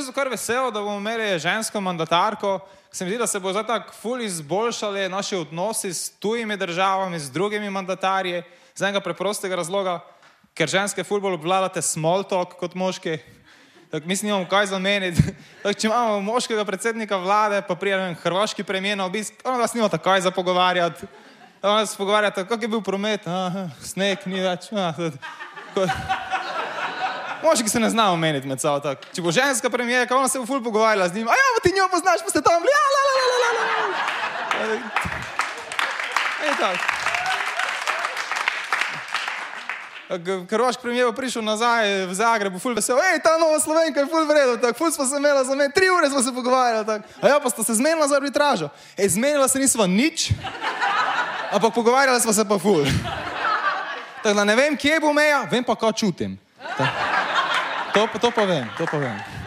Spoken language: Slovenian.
bistvu kar vesel, da bomo imeli žensko mandatarko. Se mi zdi, da se bo zdaj tako ful izboljšali naši odnosi s tujimi državami, z drugimi mandatarji, z enega preprostega razloga, ker ženske ful bolj obvladate small talk kot moški. Tak, mislim, nimamo kaj zameniti. Tak, če imamo moškega predsednika vlade, pa prijem hrvaški premijer na obisk, ona vas nima takoj za pogovarjati. Ona se pogovarjata, kak je bil promet, Aha, sneg ni več. Ah, ko... Moški se ne znajo meniti med sabo. tak. Če bo ženska premijerka, ona se bo ful pogovarjala z njim. A ja, pa ti njo poznaš, pa ste tam bili. Ja, la, la, la, la, la. Hrvaški premijer bo prišel nazaj v Zagreb, ful vesel, hej, ta nova slovenka je ful vredna, tako ful smo se imeli za me, tri ure smo se pogovarjali, tako. A ja, pa sta se zmenila za arbitražo. Ej, zmenila se nisva nič, ampak pogovarjali smo se pa ful. Tako da ne vem, kje bo meja, vem pa, kaj čutim. Ta- To, pa- to pa vem, to pa vem.